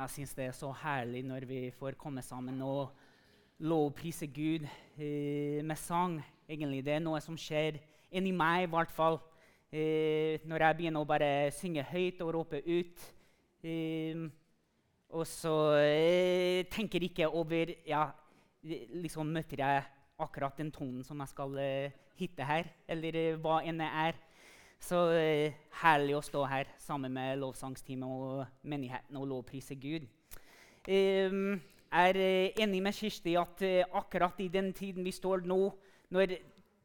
Jeg syns det er så herlig når vi får komme sammen og lovprise Gud eh, med sang. Egentlig, Det er noe som skjer inni meg, i hvert fall. Eh, når jeg begynner å bare synge høyt og rope ut. Eh, og så eh, tenker ikke over ja, liksom Møter jeg akkurat den tonen som jeg skal eh, hitte her, eller eh, hva enn det er. Så eh, herlig å stå her sammen med lovsangsteamet og menigheten og lovprise Gud. Jeg er eh, enig med Kirsti at eh, akkurat i den tiden vi står nå, når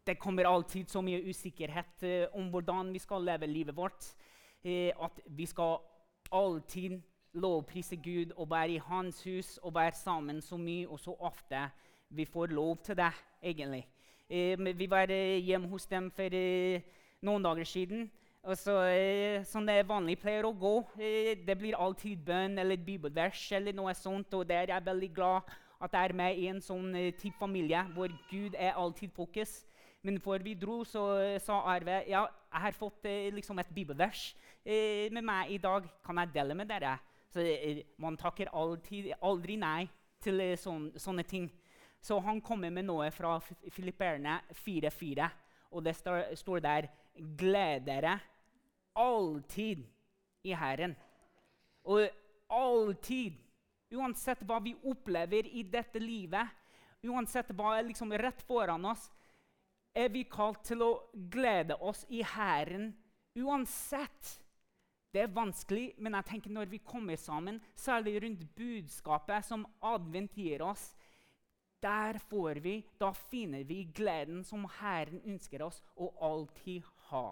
det kommer alltid så mye usikkerhet eh, om hvordan vi skal leve livet vårt, at vi skal alltid lovprise Gud og være i Hans hus og være sammen så mye og så ofte vi får lov til det, egentlig. Eh, vi var hjemme hos dem for noen dager siden. Og så, eh, Sånn det vanlig pleier å gå. Eh, det blir alltid bønn eller et bibelvers eller noe sånt. Og der er jeg veldig glad at jeg er med i en sånn eh, type familie hvor Gud er alltid fokus. Men før vi dro, så sa Arve ja, jeg har fått liksom et bibelvers med meg i dag. Kan jeg dele med dere? Så Man takker alltid, aldri nei til sån, sånne ting. Så han kommer med noe fra Filipperne 4.4, og det står der Gled dere alltid i Herren. Og alltid, uansett hva vi opplever i dette livet, uansett hva er liksom rett foran oss, er vi kalt til å glede oss i Herren uansett. Det er vanskelig, men jeg tenker når vi kommer sammen, særlig rundt budskapet som advent gir oss, der får vi, da finner vi gleden som Herren ønsker oss å alltid ha.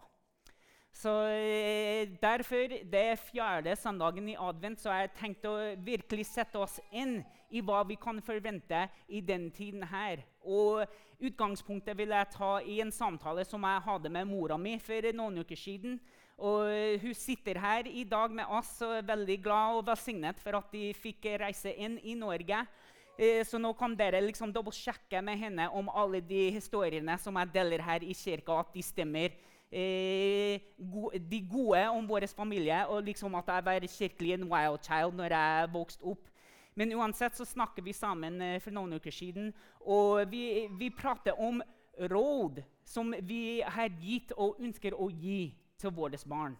Så eh, Derfor, det fjerde søndagen i advent, så har jeg tenkt å virkelig sette oss inn i hva vi kan forvente i den tiden her. Og Utgangspunktet vil jeg ta i en samtale som jeg hadde med mora mi for noen uker siden. Og Hun sitter her i dag med oss og er veldig glad og velsignet for at de fikk reise inn i Norge. Eh, så nå kan dere liksom dobbeltsjekke med henne om alle de historiene som jeg deler her i kirka, at de stemmer eh, de gode om vår familie, og liksom at jeg var kirkelig en wild child når jeg vokste opp. Men uansett så snakker vi sammen eh, for noen uker siden, og vi, vi prater om råd som vi har gitt og ønsker å gi til våre barn.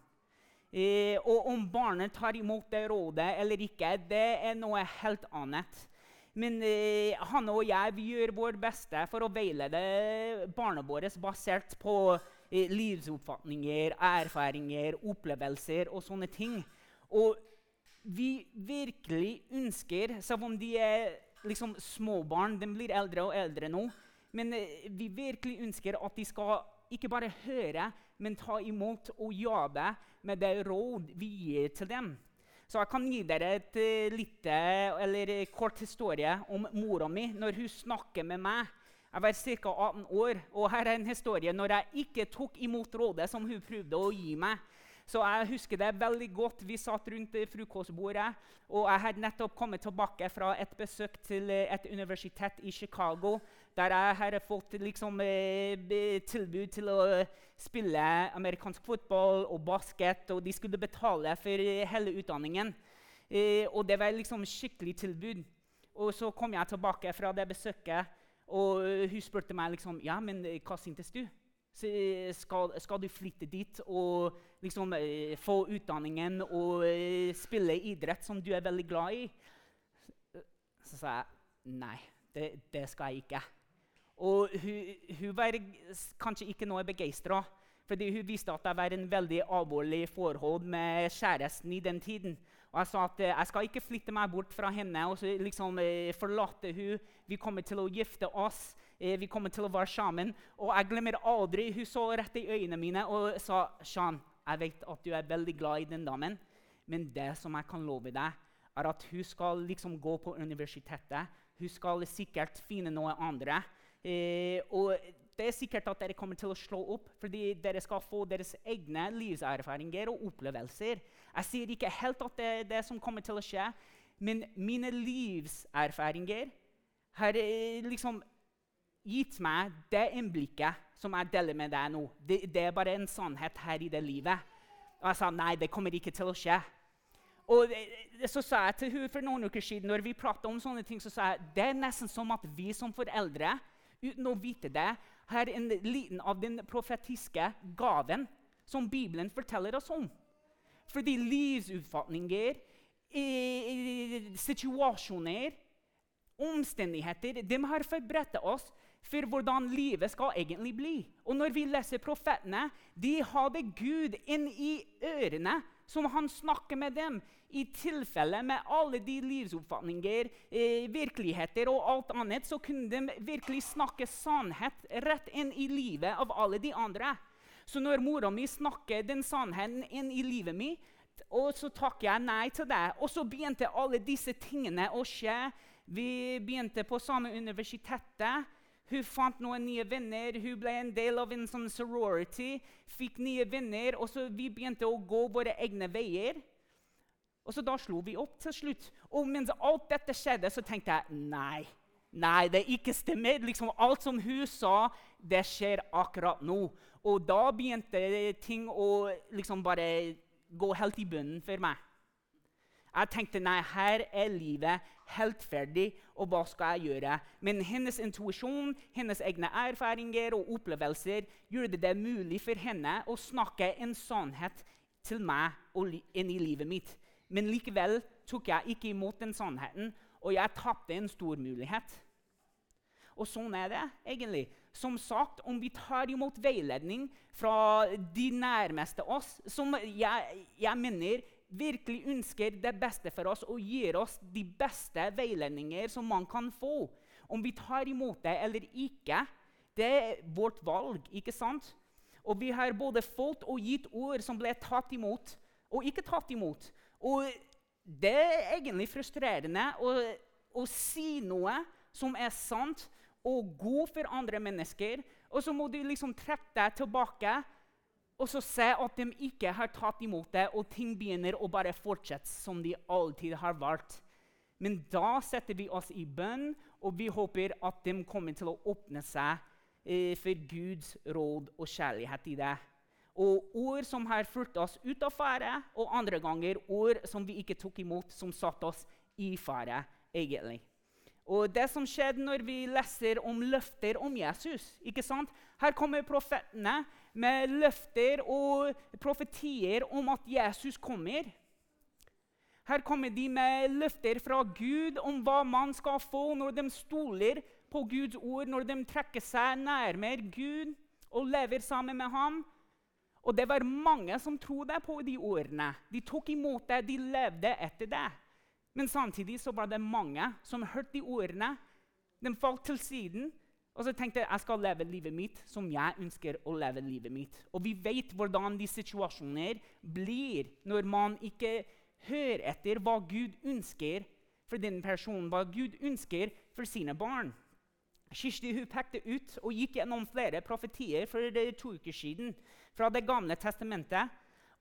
Eh, og om barnet tar imot det rådet eller ikke, det er noe helt annet. Men eh, han og jeg vi gjør vårt beste for å veilede barna våre basert på Eh, livsoppfatninger, erfaringer, opplevelser og sånne ting. Og vi virkelig ønsker, selv om de er liksom småbarn, de blir eldre og eldre nå, men eh, vi virkelig ønsker at de skal ikke bare høre, men ta imot og jobbe med det råd vi gir til dem. Så jeg kan gi dere et uh, lite, kort historie om mora mi når hun snakker med meg. Jeg var ca. 18 år, og her er en historie når jeg ikke tok imot rådet som hun prøvde å gi meg. Så jeg husker det veldig godt. Vi satt rundt frokostbordet, og jeg hadde nettopp kommet tilbake fra et besøk til et universitet i Chicago, der jeg hadde fått liksom, eh, tilbud til å spille amerikansk fotball og basket, og de skulle betale for hele utdanningen. Eh, og det var liksom skikkelig tilbud. Og så kom jeg tilbake fra det besøket. Og eh, hun spurte meg liksom, ja, men eh, hva syntes du. Skal, skal, du flytte dit og liksom, eh, få utdanningen og spille idrett som du er veldig glad i? Så sa jeg nei, det, det skal jeg ikke. Og hun, hun var kanskje ikke noe begeistra, fordi hun visste at det var en veldig alvorlig forhold med kjæresten i den tiden. Og jeg sa at eh, jeg skal ikke flytte meg bort fra henne og liksom eh, forlate hun. Vi kommer til å gifte oss. Eh, vi kommer til å være sammen. Og jeg glemmer aldri Hun så rett i øynene mine og sa Sean, jeg vet at du er veldig glad i den damen, men det som jeg kan love deg, er at hun skal liksom gå på universitetet. Hun skal sikkert finne noe andre. Eh, og det er sikkert at dere kommer til å slå opp fordi dere skal få deres egne livserfaringer og opplevelser. Jeg sier ikke helt at det er det som kommer til å skje, men mine livserfaringer har eh, liksom gitt meg det innblikket som jeg deler med deg nå. Det, det, er bare en sannhet her i det livet. Og jeg sa nei, det kommer ikke til å skje. Og så sa jeg til hun for noen uker siden, når vi pratet om sånne ting, så sa jeg det er nesten som at vi som foreldre, uten å vite det, har en liten av den profetiske gaven som Bibelen forteller oss om. Fordi livsutfatninger, situasjoner, omstendigheter de har forberedt oss for hvordan livet skal egentlig bli. Og når vi leser profetene, de hadde Gud inn i ørene som han snakker med dem i tilfelle med alle de livsoppfatninger, eh, virkeligheter og alt annet, så kunne de virkelig snakke sannhet rett inn i livet av alle de andre. Så når mora mi snakker den sannheten inn i livet mitt, og så takker jeg nei til det. Og så begynte alle disse tingene å skje. Vi begynte på samme universitetet. Hun fant noen nye venner, hun ble en del av en sånn sorority. Fikk nye venner, og så vi begynte å gå våre egne veier. Og så Da slo vi opp til slutt. Og mens alt dette skjedde, så tenkte jeg nei. Nei, det ikke stemmer. Liksom, alt som hun sa, det skjer akkurat nå. Og da begynte ting å liksom bare gå helt i bunnen for meg. Jeg tenkte nei, her er livet helt ferdig, og hva skal jeg gjøre? Men hennes intuisjon, hennes egne erfaringer og opplevelser gjorde det mulig for henne å snakke en sannhet til meg og inn i livet mitt. Men likevel tok jeg ikke imot den sannheten, og jeg tapte en stor mulighet. Og sånn er det egentlig. Som sagt, om vi tar imot veiledning fra de nærmeste oss, som jeg, jeg mener virkelig ønsker det beste for oss og gir oss de beste veiledninger som man kan få. Om vi tar imot det eller ikke, det er vårt valg. ikke sant? Og vi har både fått og gitt ord som ble tatt imot og ikke tatt imot. Og det er egentlig frustrerende å, å si noe som er sant, og god for andre mennesker, og så må du liksom trekke deg tilbake og så se at de ikke har tatt imot det, og ting begynner å bare fortsette som de alltid har vært. Men da setter vi oss i bønn, og vi håper at de kommer til å åpne seg eh, for Guds råd og kjærlighet i det. Og ord som har fulgt oss ut av fare, og andre ganger ord som vi ikke tok imot, som satte oss i fare. egentlig. Og det som skjedde når vi leser om løfter om Jesus ikke sant? Her kommer profetene med løfter og profetier om at Jesus kommer. Her kommer de med løfter fra Gud om hva man skal få når de stoler på Guds ord, når de trekker seg nærmere Gud og lever sammen med ham. Og det var mange som trodde på de ordene. De tok imot det, de levde etter det. Men samtidig så var det mange som hørte de ordene. De falt til siden og så tenkte jeg jeg skal leve livet mitt som jeg ønsker å leve livet mitt. Og vi vet hvordan de situasjoner blir når man ikke hører etter hva Gud ønsker for den personen, hva Gud ønsker for sine barn. Kirsti hun pekte ut og gikk gjennom flere profetier for to uker siden fra Det gamle testamentet.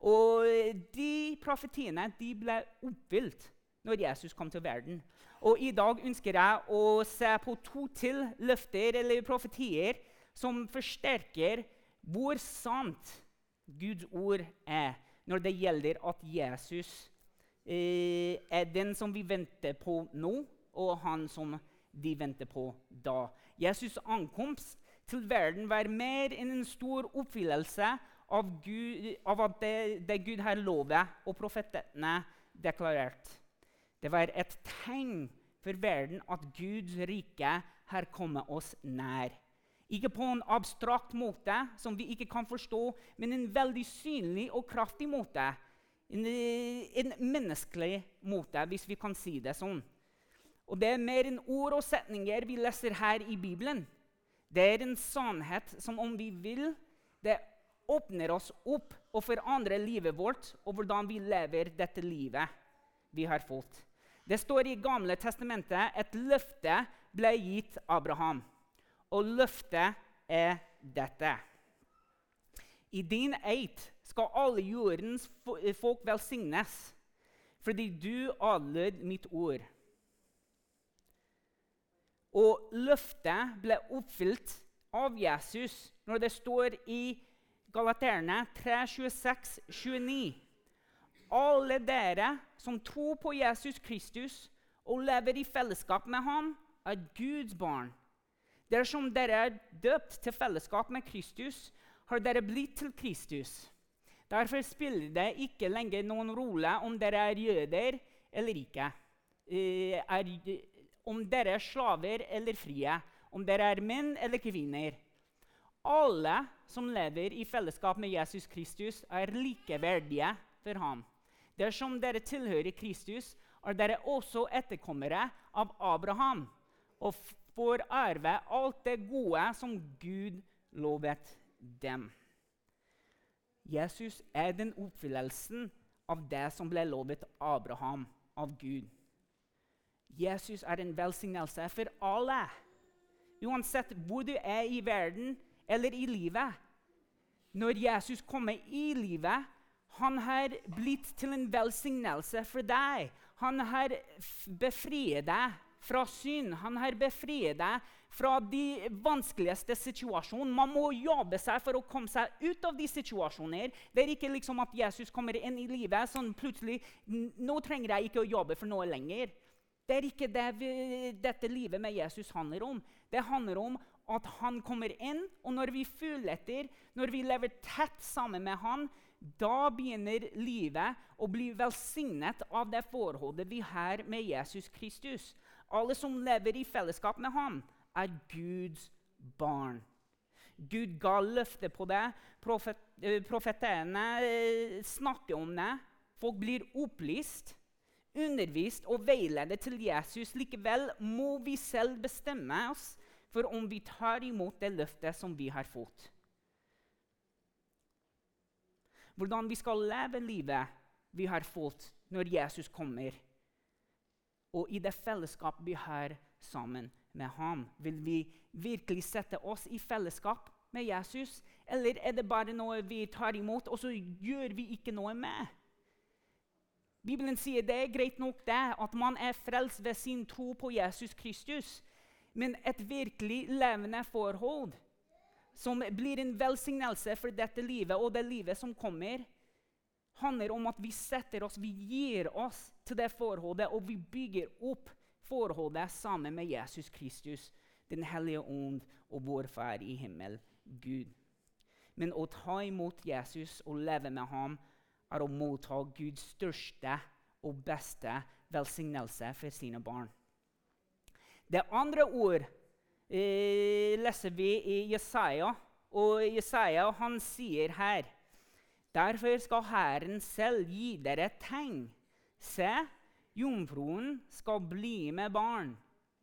Og de profetiene de ble oppfylt når Jesus kom til verden. Og I dag ønsker jeg å se på to til løfter eller profetier som forsterker hvor sant Guds ord er når det gjelder at Jesus eh, er den som vi venter på nå, og han som de venter på da. Jesus' ankomst til verden var mer enn en stor oppfyllelse av, Gud, av det, det Gud har lovet og profetene deklarert. Det var et tegn for verden at Guds rike har kommet oss nær. Ikke på en abstrakt måte som vi ikke kan forstå, men en veldig synlig og kraftig måte. En, en menneskelig måte, hvis vi kan si det sånn. Og Det er mer enn ord og setninger vi leser her i Bibelen. Det er en sannhet som om vi vil, det åpner oss opp og forandrer livet vårt og hvordan vi lever dette livet vi har fått. Det står i Gamle testamentet et løfte ble gitt Abraham. Og løftet er dette. I din eit skal alle jordens folk velsignes, fordi du adlød mitt ord. Og løftet ble oppfylt av Jesus når det står i Galaterne 3, 26, 29. alle dere som tror på Jesus Kristus og lever i fellesskap med ham, er Guds barn. Dersom dere er døpt til fellesskap med Kristus, har dere blitt til Kristus. Derfor spiller det ikke lenger noen rolle om dere er jøder eller ikke. Eh, er, om dere er slaver eller frie, om dere er menn eller kvinner. Alle som lever i fellesskap med Jesus Kristus, er likeverdige for ham. Dersom dere tilhører Kristus, er dere også etterkommere av Abraham og får arve alt det gode som Gud lovet dem. Jesus er den oppfyllelsen av det som ble lovet Abraham av Gud. Jesus er en velsignelse for alle. Uansett hvor du er i verden eller i livet. Når Jesus kommer i livet, han har blitt til en velsignelse for deg. Han har befriet deg fra synd. Han har befriet deg fra de vanskeligste situasjonene. Man må jobbe seg for å komme seg ut av de situasjonene. Det er ikke liksom at Jesus kommer inn i livet sånn plutselig Nå trenger jeg ikke å jobbe for noe lenger. Det er ikke det vi, dette livet med Jesus handler om. Det handler om at han kommer inn, og når vi følger etter, når vi lever tett sammen med han, da begynner livet å bli velsignet av det forholdet vi har med Jesus Kristus. Alle som lever i fellesskap med ham, er Guds barn. Gud ga løfte på det. Profet, eh, profetene eh, snakker om det. Folk blir opplyst, undervist og veiledet til Jesus. Likevel må vi selv bestemme oss for om vi tar imot det løftet som vi har fått. Hvordan vi skal leve livet vi har fått når Jesus kommer. Og i det fellesskap vi har sammen med ham. Vil vi virkelig sette oss i fellesskap med Jesus? Eller er det bare noe vi tar imot, og så gjør vi ikke noe med? Bibelen sier det er greit nok det, at man er frelst ved sin tro på Jesus Kristus. Men et virkelig levende forhold som blir en velsignelse for dette livet og det livet som kommer, handler om at vi setter oss, vi gir oss til det forholdet, og vi bygger opp forholdet sammen med Jesus Kristus, Den hellige ånd og vår Far i himmel, Gud. Men å ta imot Jesus og leve med ham er å motta Guds største og beste velsignelse for sine barn. Det andre ord eh, leser vi i Jesaja, og Jesaja han sier her Derfor skal Herren selv gi dere tegn. Se, Jomfruen skal bli med barn.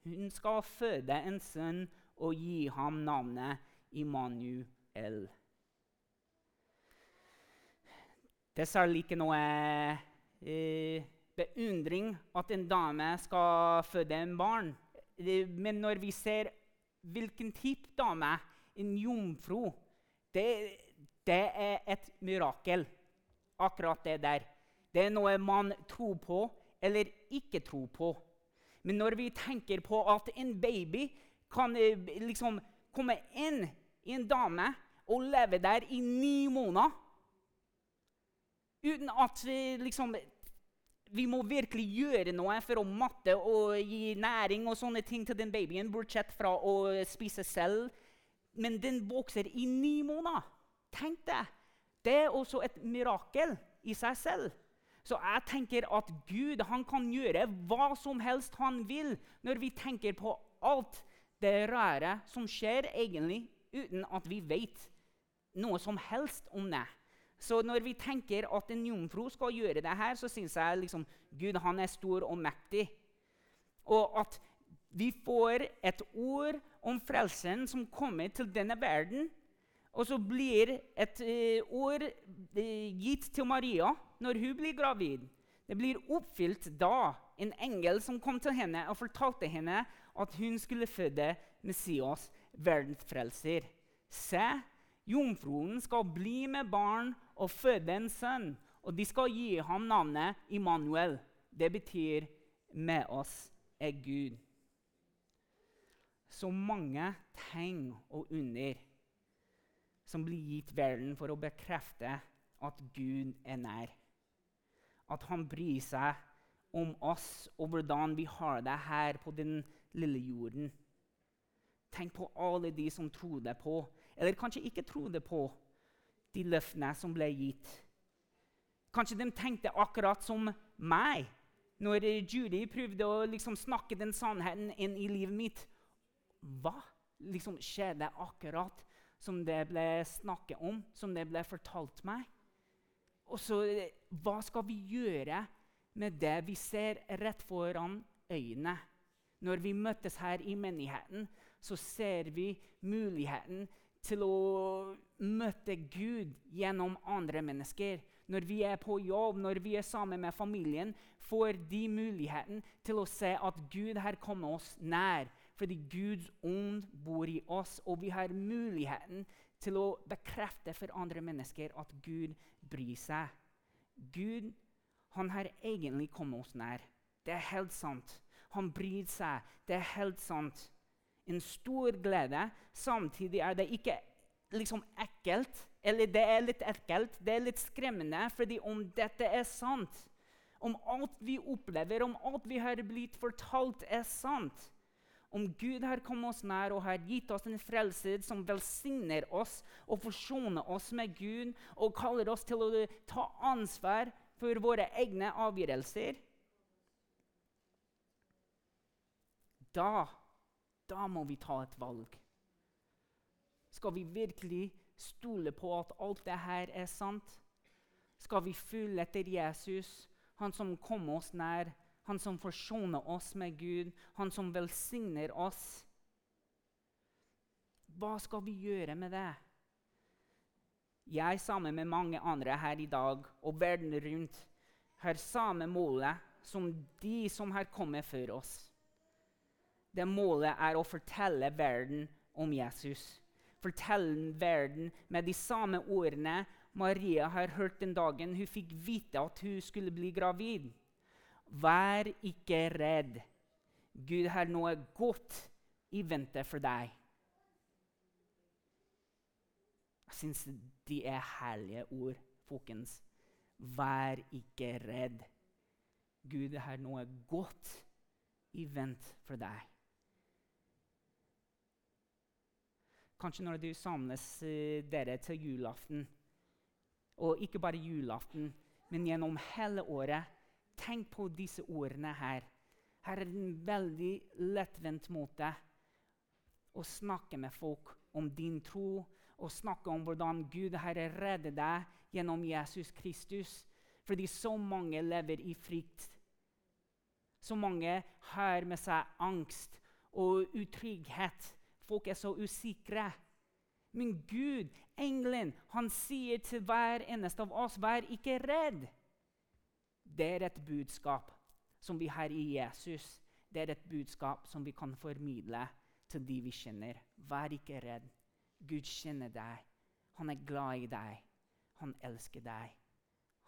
Hun skal føde en sønn og gi ham navnet Immanuel. Det er særlig ikke noe eh, beundring at en dame skal føde en barn. Men når vi ser hvilken type dame, en jomfru, det, det er et mirakel. Akkurat det der. Det er noe man tror på eller ikke tror på. Men når vi tenker på at en baby kan eh, liksom komme inn i en dame og leve der i ni måneder uten at vi liksom vi må virkelig gjøre noe for å matte og gi næring og sånne ting til den babyen, bortsett fra å spise selv. Men den vokser i ni måneder. Tenk det! Det er også et mirakel i seg selv. Så jeg tenker at Gud han kan gjøre hva som helst han vil når vi tenker på alt det rare som skjer egentlig uten at vi vet noe som helst om det. Så når vi tenker at en jomfru skal gjøre det her, så syns jeg liksom, Gud han er stor og mektig. Og at vi får et ord om frelsen som kommer til denne verden. Og så blir et uh, ord uh, gitt til Maria når hun blir gravid. Det blir oppfylt da en engel som kom til henne og fortalte henne at hun skulle føde Messias, verdensfrelser. Se, jomfruen skal bli med barn og føde en sønn, og de skal gi ham navnet Immanuel. Det betyr 'med oss er Gud'. Så mange tegn og under som blir gitt verden for å bekrefte at Gud er nær at han bryr seg om oss og hvordan vi har det her på den lille jorden. Tenk på alle de som trodde på, eller kanskje ikke trodde på, de løftene som ble gitt. Kanskje de tenkte akkurat som meg når Judy prøvde å liksom snakke den sannheten inn i livet mitt. Hva liksom skjedde akkurat som det ble snakket om, som det ble fortalt meg? Og så, Hva skal vi gjøre med det vi ser rett foran øynene? Når vi møtes her i menigheten, så ser vi muligheten til å møte Gud gjennom andre mennesker. Når vi er på jobb, når vi er sammen med familien, får de muligheten til å se at Gud har kommet oss nær. Fordi Guds ånd bor i oss, og vi har muligheten til å bekrefte for andre mennesker at Gud bryr seg. Gud han har egentlig kommet oss nær. Det er helt sant. Han bryr seg. Det er helt sant en stor glede. Samtidig er det ikke liksom ekkelt. Eller det er litt ekkelt, det er litt skremmende, fordi om dette er sant, om alt vi opplever, om alt vi har blitt fortalt, er sant Om Gud har kommet oss nær og har gitt oss en frelser som velsigner oss og forsoner oss med Gud og kaller oss til å ta ansvar for våre egne avgjørelser Da da må vi ta et valg. Skal vi virkelig stole på at alt det her er sant? Skal vi følge etter Jesus, han som kom oss nær, han som forsoner oss med Gud, han som velsigner oss? Hva skal vi gjøre med det? Jeg sammen med mange andre her i dag og verden rundt har samme målet som de som har kommet før oss. Det målet er å fortelle verden om Jesus. Fortelle verden med de samme ordene Maria har hørt den dagen hun fikk vite at hun skulle bli gravid. Vær ikke redd. Gud har noe godt i vente for deg. Jeg syns de er herlige ord, folkens. Vær ikke redd. Gud har noe godt i vente for deg. Kanskje når du samles uh, dere til julaften. Og ikke bare julaften, men gjennom hele året. Tenk på disse ordene her. Her er det en veldig lettvint måte å snakke med folk om din tro og snakke om hvordan Gud har reddet deg gjennom Jesus Kristus. Fordi så mange lever i frykt. Så mange har med seg angst og utrygghet folk er så usikre. Men Gud, engelen, han sier til hver eneste av oss, vær ikke redd. Det er et budskap som vi har i Jesus. Det er et budskap som vi kan formidle til de vi kjenner. Vær ikke redd. Gud kjenner deg. Han er glad i deg. Han elsker deg.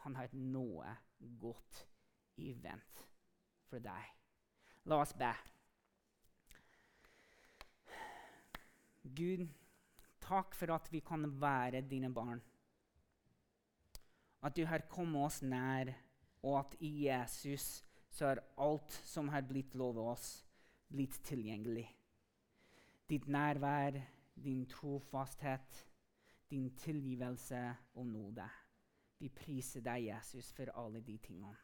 Han har noe godt i vent for deg. La oss be. Gud, takk for at vi kan være dine barn. At du har kommet oss nær, og at i Jesus så er alt som har blitt lovet oss, blitt tilgjengelig. Ditt nærvær, din trofasthet, din tilgivelse og nåde. Vi priser deg, Jesus, for alle de tingene.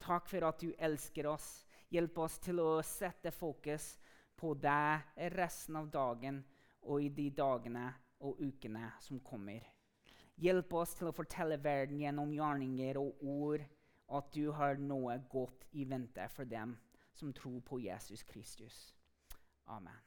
Takk for at du elsker oss. Hjelp oss til å sette fokus på deg resten av dagen og i de dagene og ukene som kommer. Hjelp oss til å fortelle verden gjennom gjerninger og ord at du har noe godt i vente for dem som tror på Jesus Kristus. Amen.